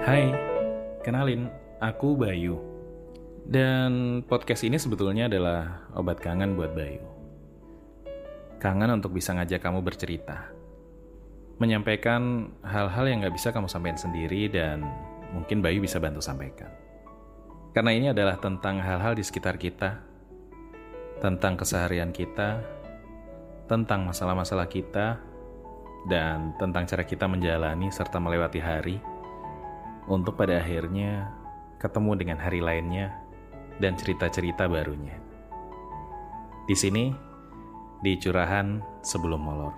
Hai, kenalin, aku Bayu. Dan podcast ini sebetulnya adalah obat kangen buat Bayu. Kangen untuk bisa ngajak kamu bercerita. Menyampaikan hal-hal yang gak bisa kamu sampaikan sendiri dan mungkin Bayu bisa bantu sampaikan. Karena ini adalah tentang hal-hal di sekitar kita, tentang keseharian kita, tentang masalah-masalah kita, dan tentang cara kita menjalani serta melewati hari untuk pada akhirnya ketemu dengan hari lainnya dan cerita-cerita barunya. Di sini, di curahan sebelum molor.